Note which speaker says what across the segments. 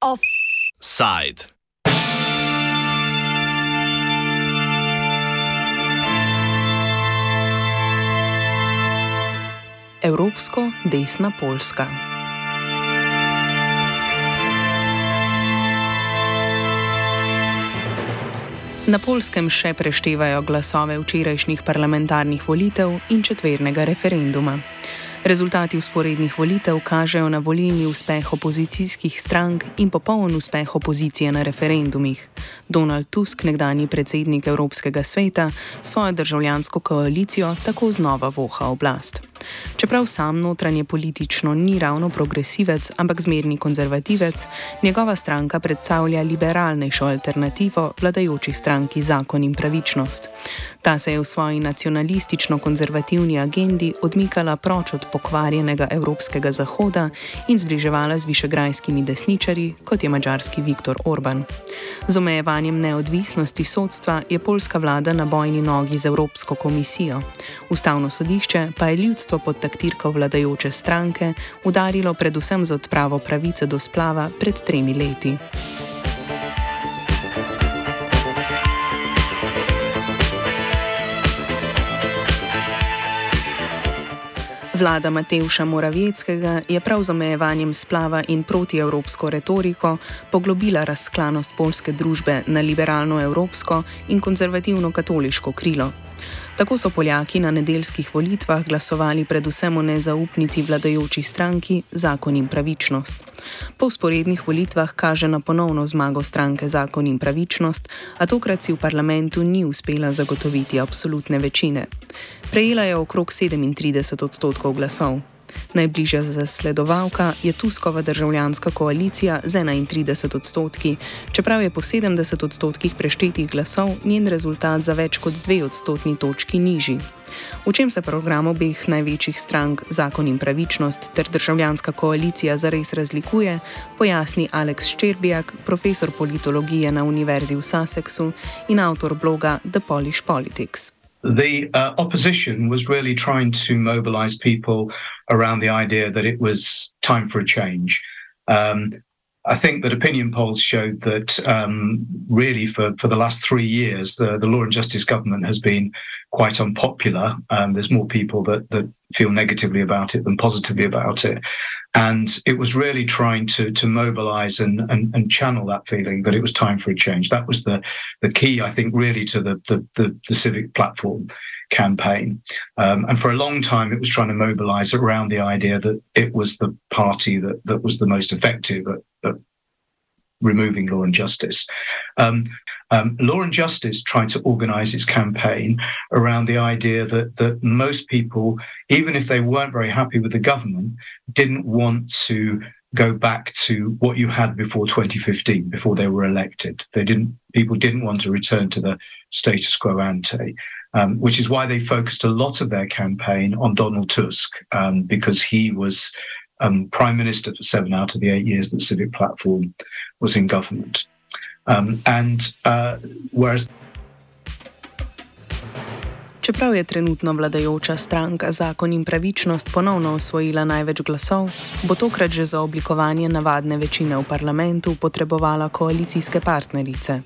Speaker 1: Offside.
Speaker 2: Evropsko desna Poljska. Na polskem še preštevajo glasove včerajšnjih parlamentarnih volitev in četvernega referenduma. Rezultati usporednih volitev kažejo na volilni uspeh opozicijskih strank in popoln uspeh opozicije na referendumih. Donald Tusk, nekdani predsednik Evropskega sveta, svojo državljansko koalicijo tako znova voha oblast. Čeprav sam notranje politično ni ravno progresivec, ampak zmerni konzervativec, njegova stranka predstavlja liberalnejšo alternativo vladajoči stranki Zakon in pravičnost. Ta se je v svoji nacionalistično-konzervativni agendi odmikala proč od pokvarjenega evropskega zahoda in zbliževala z višegrajskimi desničari, kot je mačarski Viktor Orban. Z omejevanjem neodvisnosti sodstva je polska vlada na bojni nogi z Evropsko komisijo. Ustavno sodišče pa je ljudstvo pod taktirko vladajoče stranke udarilo predvsem z odpravo pravice do splava pred tremi leti. Vlada Mateuša Moravieckega je prav z omejevanjem splava in protievropsko retoriko poglobila razklanost polske družbe na liberalno-evropsko in konzervativno-katoliško krilo. Tako so Poljaki na nedeljskih volitvah glasovali predvsem o nezaupnici vladajoči stranki Zakon in pravičnost. Po sporednih volitvah kaže na ponovno zmago stranke Zakon in pravičnost, a tokrat si v parlamentu ni uspela zagotoviti absolutne večine. Prejela je okrog 37 odstotkov glasov. Najbližja zasledovalka je Tuskova državljanska koalicija z 31 odstotki, čeprav je po 70 odstotkih preštetih glasov njen rezultat za več kot dve odstotni točki nižji. V čem se program obeh največjih strank Zakon in pravičnost ter državljanska koalicija zares razlikuje, pojasni Aleks Ščerbijak, profesor politologije na Univerzi v Sussexu in avtor bloga The Polish Politics.
Speaker 3: the uh, opposition was really trying to mobilize people around the idea that it was time for a change. Um, I think that opinion polls showed that um, really for, for the last three years, the, the law and justice government has been quite unpopular. Um, there's more people that, that feel negatively about it than positively about it. And it was really trying to to mobilize and, and, and channel that feeling that it was time for a change. That was the the key, I think, really to the the, the, the civic platform campaign. Um, and for a long time, it was trying to mobilize around the idea that it was the party that that was the most effective at, at removing law and justice. Um, um, law and Justice tried to organize its campaign around the idea that, that most people, even if they weren't very happy with the government, didn't want to go back to what you had before 2015, before they were elected. They didn't. People didn't want to return to the status quo ante, um, which is why they focused a lot of their campaign on Donald Tusk um, because he was um, prime minister for seven out of the eight years that Civic Platform was in government. Um, and uh, whereas
Speaker 2: Čeprav je trenutno vladajoča stranka Zakon in pravičnost ponovno osvojila največ glasov, bo tokrat že za oblikovanje navadne večine v parlamentu potrebovala koalicijske partnerice.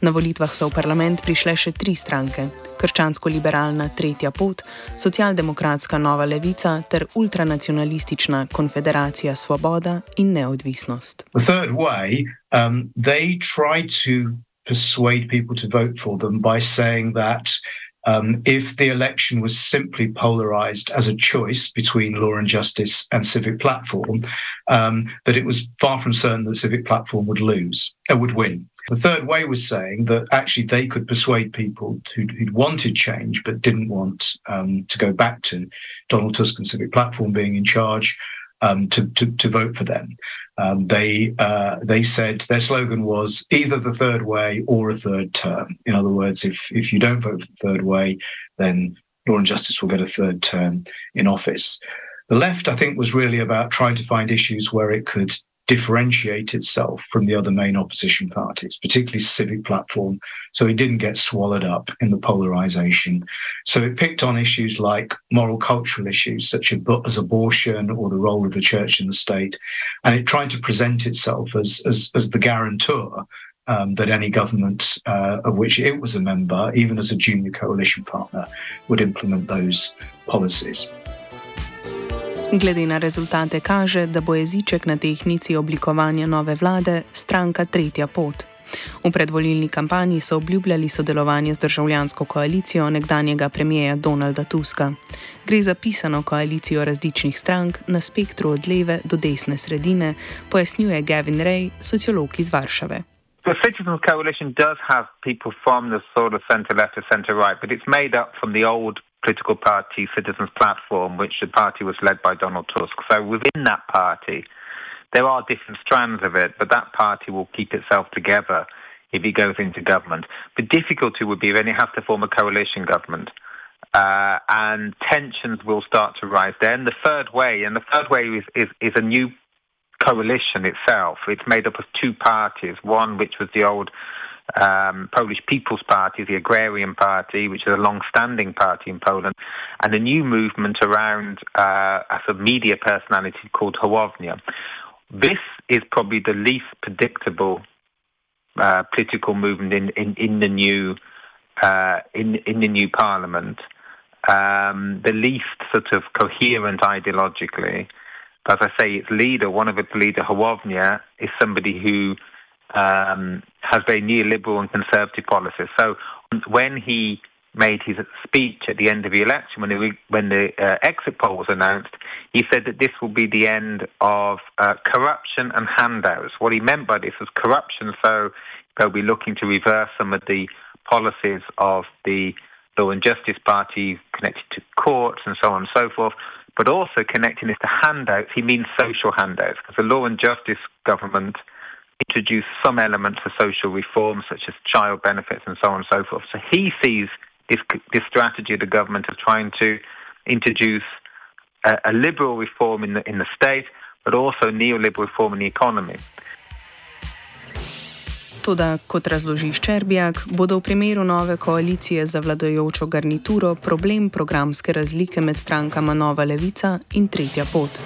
Speaker 2: Na volitvah so v parlament prišle še tri stranke: krščansko-liberalna Tretja pot, socialdemokratska Nova Levica ter ultranacionalistična Konfederacija Svoboda in Neodvisnost.
Speaker 3: Persuade people to vote for them by saying that um, if the election was simply polarized as a choice between law and justice and civic platform, um, that it was far from certain that civic platform would lose, uh, would win. The third way was saying that actually they could persuade people who'd, who'd wanted change but didn't want um, to go back to Donald Tusk and civic platform being in charge um, to, to, to vote for them. Um, they uh, they said their slogan was either the third way or a third term. In other words, if if you don't vote for the third way, then Law and Justice will get a third term in office. The left, I think, was really about trying to find issues where it could differentiate itself from the other main opposition parties, particularly Civic Platform, so it didn't get swallowed up in the polarization. So it picked on issues like moral cultural issues, such as abortion or the role of the church in the state, and it tried to present itself as, as, as the guarantor um, that any government uh, of which it was a member, even as a junior coalition partner, would implement those policies.
Speaker 2: Glede na rezultate kaže, da bo jeziček na tehnici oblikovanja nove vlade stranka Tretja pot. V predvolilni kampanji so obljubljali sodelovanje z državljansko koalicijo nekdanjega premijeja Donalda Tuska. Gre za pisano koalicijo različnih strank na spektru od leve do desne sredine, pojasnjuje Gavin Ray, sociolog iz Varšave.
Speaker 4: The Citizens Coalition does have people from the sort of centre left or centre right, but it's made up from the old political party Citizens Platform, which the party was led by Donald Tusk. So within that party, there are different strands of it, but that party will keep itself together if it goes into government. The difficulty would be then it has to form a coalition government. Uh, and tensions will start to rise then. The third way, and the third way is, is, is a new coalition itself. It's made up of two parties. One, which was the old um, Polish People's Party, the Agrarian Party, which is a long-standing party in Poland, and a new movement around uh, a sort of media personality called Hołownia. This is probably the least predictable uh, political movement in, in, in the new uh, in in the new parliament. Um, the least sort of coherent ideologically. But As I say, its leader, one of its leader, Hołownia, is somebody who um, has very neoliberal and conservative policies. So when he made his speech at the end of the election, when the, when the uh, exit poll was announced, he said that this will be the end of uh, corruption and handouts. What he meant by this was corruption, so they'll be looking to reverse some of the policies of the Law and Justice Party connected to courts and so on and so forth, but also connecting this to handouts. He means social handouts, because the Law and Justice government – introduce some elements of social reform, such as child benefits and so on and so forth. So he sees this, this strategy of the government as trying to introduce a, a liberal reform in the, in the state, but also neoliberal reform in the economy.
Speaker 2: Toda, kot razloži Ščerbjak, bodo v primeru nove koalicije za vladajočo garnituro problem programske razlike med strankama Nova Levica in Tretja pot.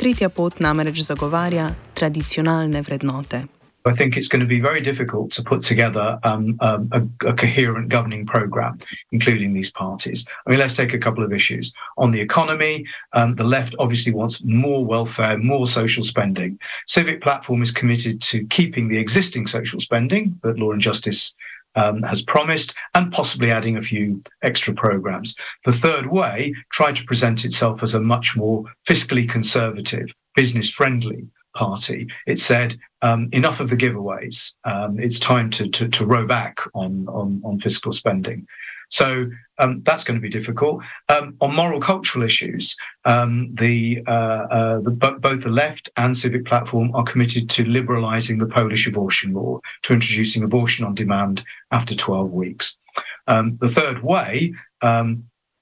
Speaker 2: Tretja pot namreč zagovarja tradicionalne vrednote.
Speaker 3: I think it's going to be very difficult to put together um, um, a, a, coherent governing program, including these parties. I mean, let's take a couple of issues. On the economy, um, the left obviously wants more welfare, more social spending. Civic Platform is committed to keeping the existing social spending that Law and Justice um, has promised, and possibly adding a few extra programs. The third way tried to present itself as a much more fiscally conservative, business friendly party. It said um, enough of the giveaways. Um, it's time to, to, to row back on, on, on fiscal spending. So um, that's going to be difficult. Um, on moral cultural issues, um, the, uh, uh, the, both the left and civic platform are committed to liberalising the Polish abortion law, to introducing abortion on demand after 12 weeks. Um, the third way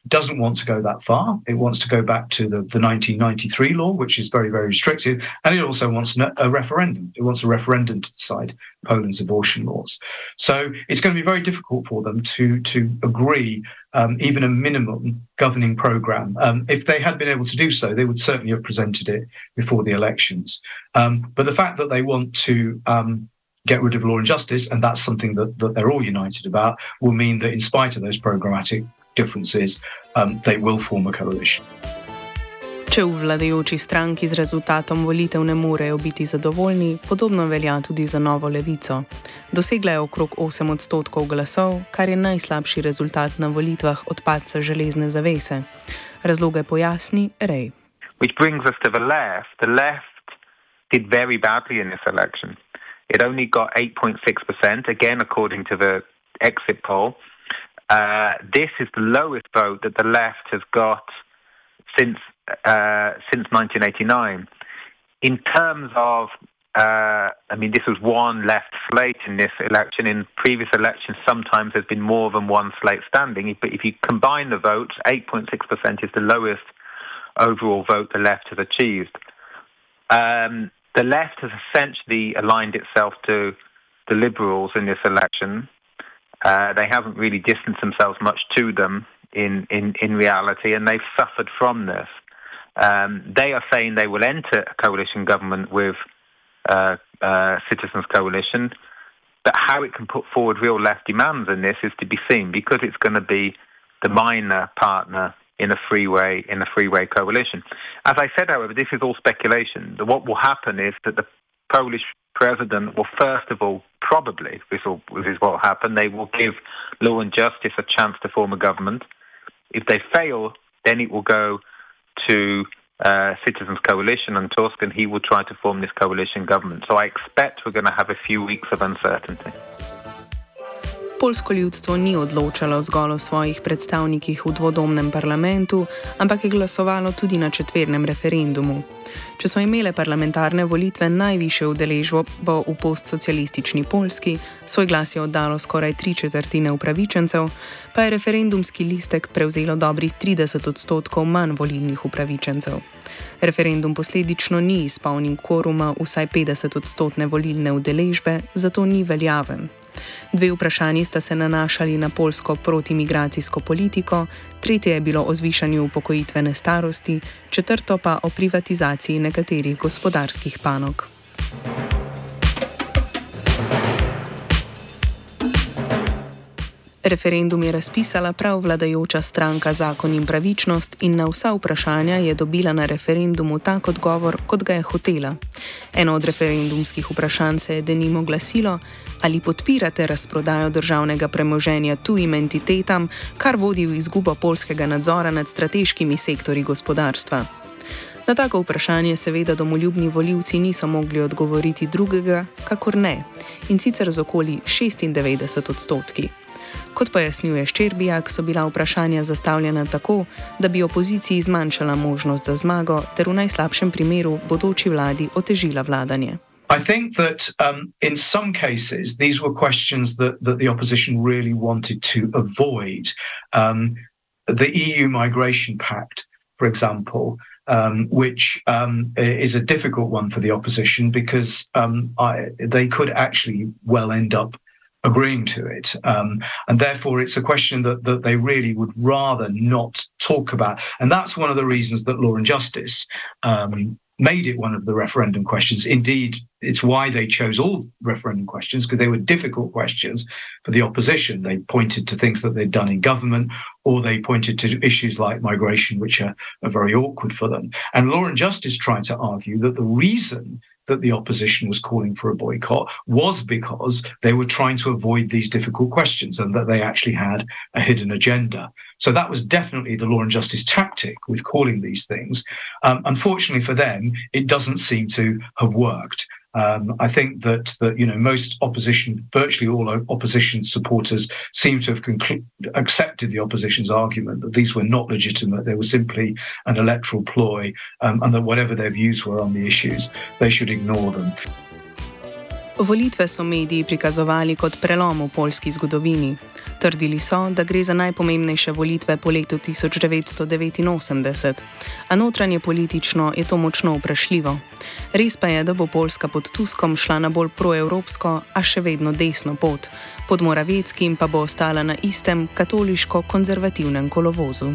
Speaker 3: doesn't want to go that far. It wants to go back to the, the 1993 law, which is very, very restrictive. And it also wants a referendum. It wants a referendum to decide Poland's abortion laws. So it's going to be very difficult for them to, to agree um, even a minimum governing program. Um, if they had been able to do so, they would certainly have presented it before the elections. Um, but the fact that they want to um, get rid of law and justice, and that's something that, that they're all united about, will mean that in spite of those programmatic differences, um, they will form a coalition.
Speaker 2: Če v vladajoči stranki z rezultatom volitev ne morejo biti zadovoljni, podobno velja tudi za novo levico. Dosegla je okrog 8 odstotkov glasov, kar je najslabši rezultat na volitvah od padca železne zavese. Razloge pojasni Rej.
Speaker 4: Which brings us to the left. The left did very badly in this election. It only got 8.6%, again, according to the exit poll. Uh, this is the lowest vote that the left has got since uh, since 1989. In terms of, uh, I mean, this was one left slate in this election. In previous elections, sometimes there's been more than one slate standing. But if you combine the votes, 8.6% is the lowest overall vote the left has achieved. Um, the left has essentially aligned itself to the Liberals in this election. Uh, they haven't really distanced themselves much to them in, in, in reality, and they've suffered from this. Um, they are saying they will enter a coalition government with uh, uh, Citizens Coalition, but how it can put forward real left demands in this is to be seen because it's going to be the minor partner in a freeway in a freeway coalition. As I said, however, this is all speculation. What will happen is that the Polish president will first of all probably this, will, this is what will happen. They will give Law and Justice a chance to form a government. If they fail, then it will go to uh, Citizens Coalition and Tusk, and he will try to form this coalition government. So I expect we're going to have a few weeks of uncertainty.
Speaker 2: Polsko ljudstvo ni odločalo zgolj o svojih predstavnikih v dvodomnem parlamentu, ampak je glasovalo tudi na četvernem referendumu. Če so imele parlamentarne volitve najviše udeležbo v postsocialistični Polski, svoj glas je oddalo skoraj tri četrtine upravičencev, pa je referendumski listek prevzelo dobrih 30 odstotkov manj volilnih upravičencev. Referendum posledično ni izpolnil koruma vsaj 50 odstotne volilne udeležbe, zato ni veljaven. Dve vprašanji sta se nanašali na polsko protimigracijsko politiko, tretje je bilo o zvišanju upokojitvene starosti, četrto pa o privatizaciji nekaterih gospodarskih panog. Referendum je razpisala prav vladajoča stranka Zakon in pravičnost in na vsa vprašanja je dobila na referendumu tak odgovor, kot ga je hotela. Eno od referendumskih vprašanj se je denimo glasilo, ali podpirate razprodajo državnega premoženja tujim entitetam, kar vodi v izgubo polskega nadzora nad strateškimi sektori gospodarstva. Na tako vprašanje seveda domoljubni voljivci niso mogli odgovoriti drugega, kakor ne, in sicer z okoli 96 odstotki. Kot pojasnjuje Ščerbijak, so bila vprašanja zastavljena tako, da bi opoziciji zmanjšala možnost za zmago, ter v najslabšem primeru bodoči vladi otežila vladanje.
Speaker 3: I think that um, in some cases, these were questions that, that the opposition really wanted to avoid. Um, the EU Migration Pact, for example, um, which um, is a difficult one for the opposition because um, I, they could actually well end up agreeing to it. Um, and therefore, it's a question that, that they really would rather not talk about. And that's one of the reasons that Law and Justice um, made it one of the referendum questions. Indeed, it's why they chose all referendum questions because they were difficult questions for the opposition. They pointed to things that they'd done in government, or they pointed to issues like migration, which are, are very awkward for them. And Law and Justice tried to argue that the reason that the opposition was calling for a boycott was because they were trying to avoid these difficult questions and that they actually had a hidden agenda. So that was definitely the law and justice tactic with calling these things. Um, unfortunately for them, it doesn't seem to have worked. Um, I think that that you know most opposition, virtually all opposition supporters, seem to have conclu- accepted the opposition's argument that these were not legitimate; they were simply an electoral ploy, um, and that whatever their views were on the issues, they should ignore them.
Speaker 2: Volitve so mediji prikazovali kot prelom v polski zgodovini. Trdili so, da gre za najpomembnejše volitve po letu 1989, a notranje politično je to močno vprašljivo. Res pa je, da bo Poljska pod Tuskom šla na bolj proevropsko, a še vedno desno pot, pod Moraveckim pa bo ostala na istem katoliško-konzervativnem kolovozu.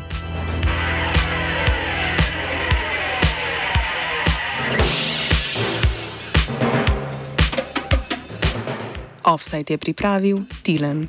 Speaker 2: Offside je pripravil Tilen.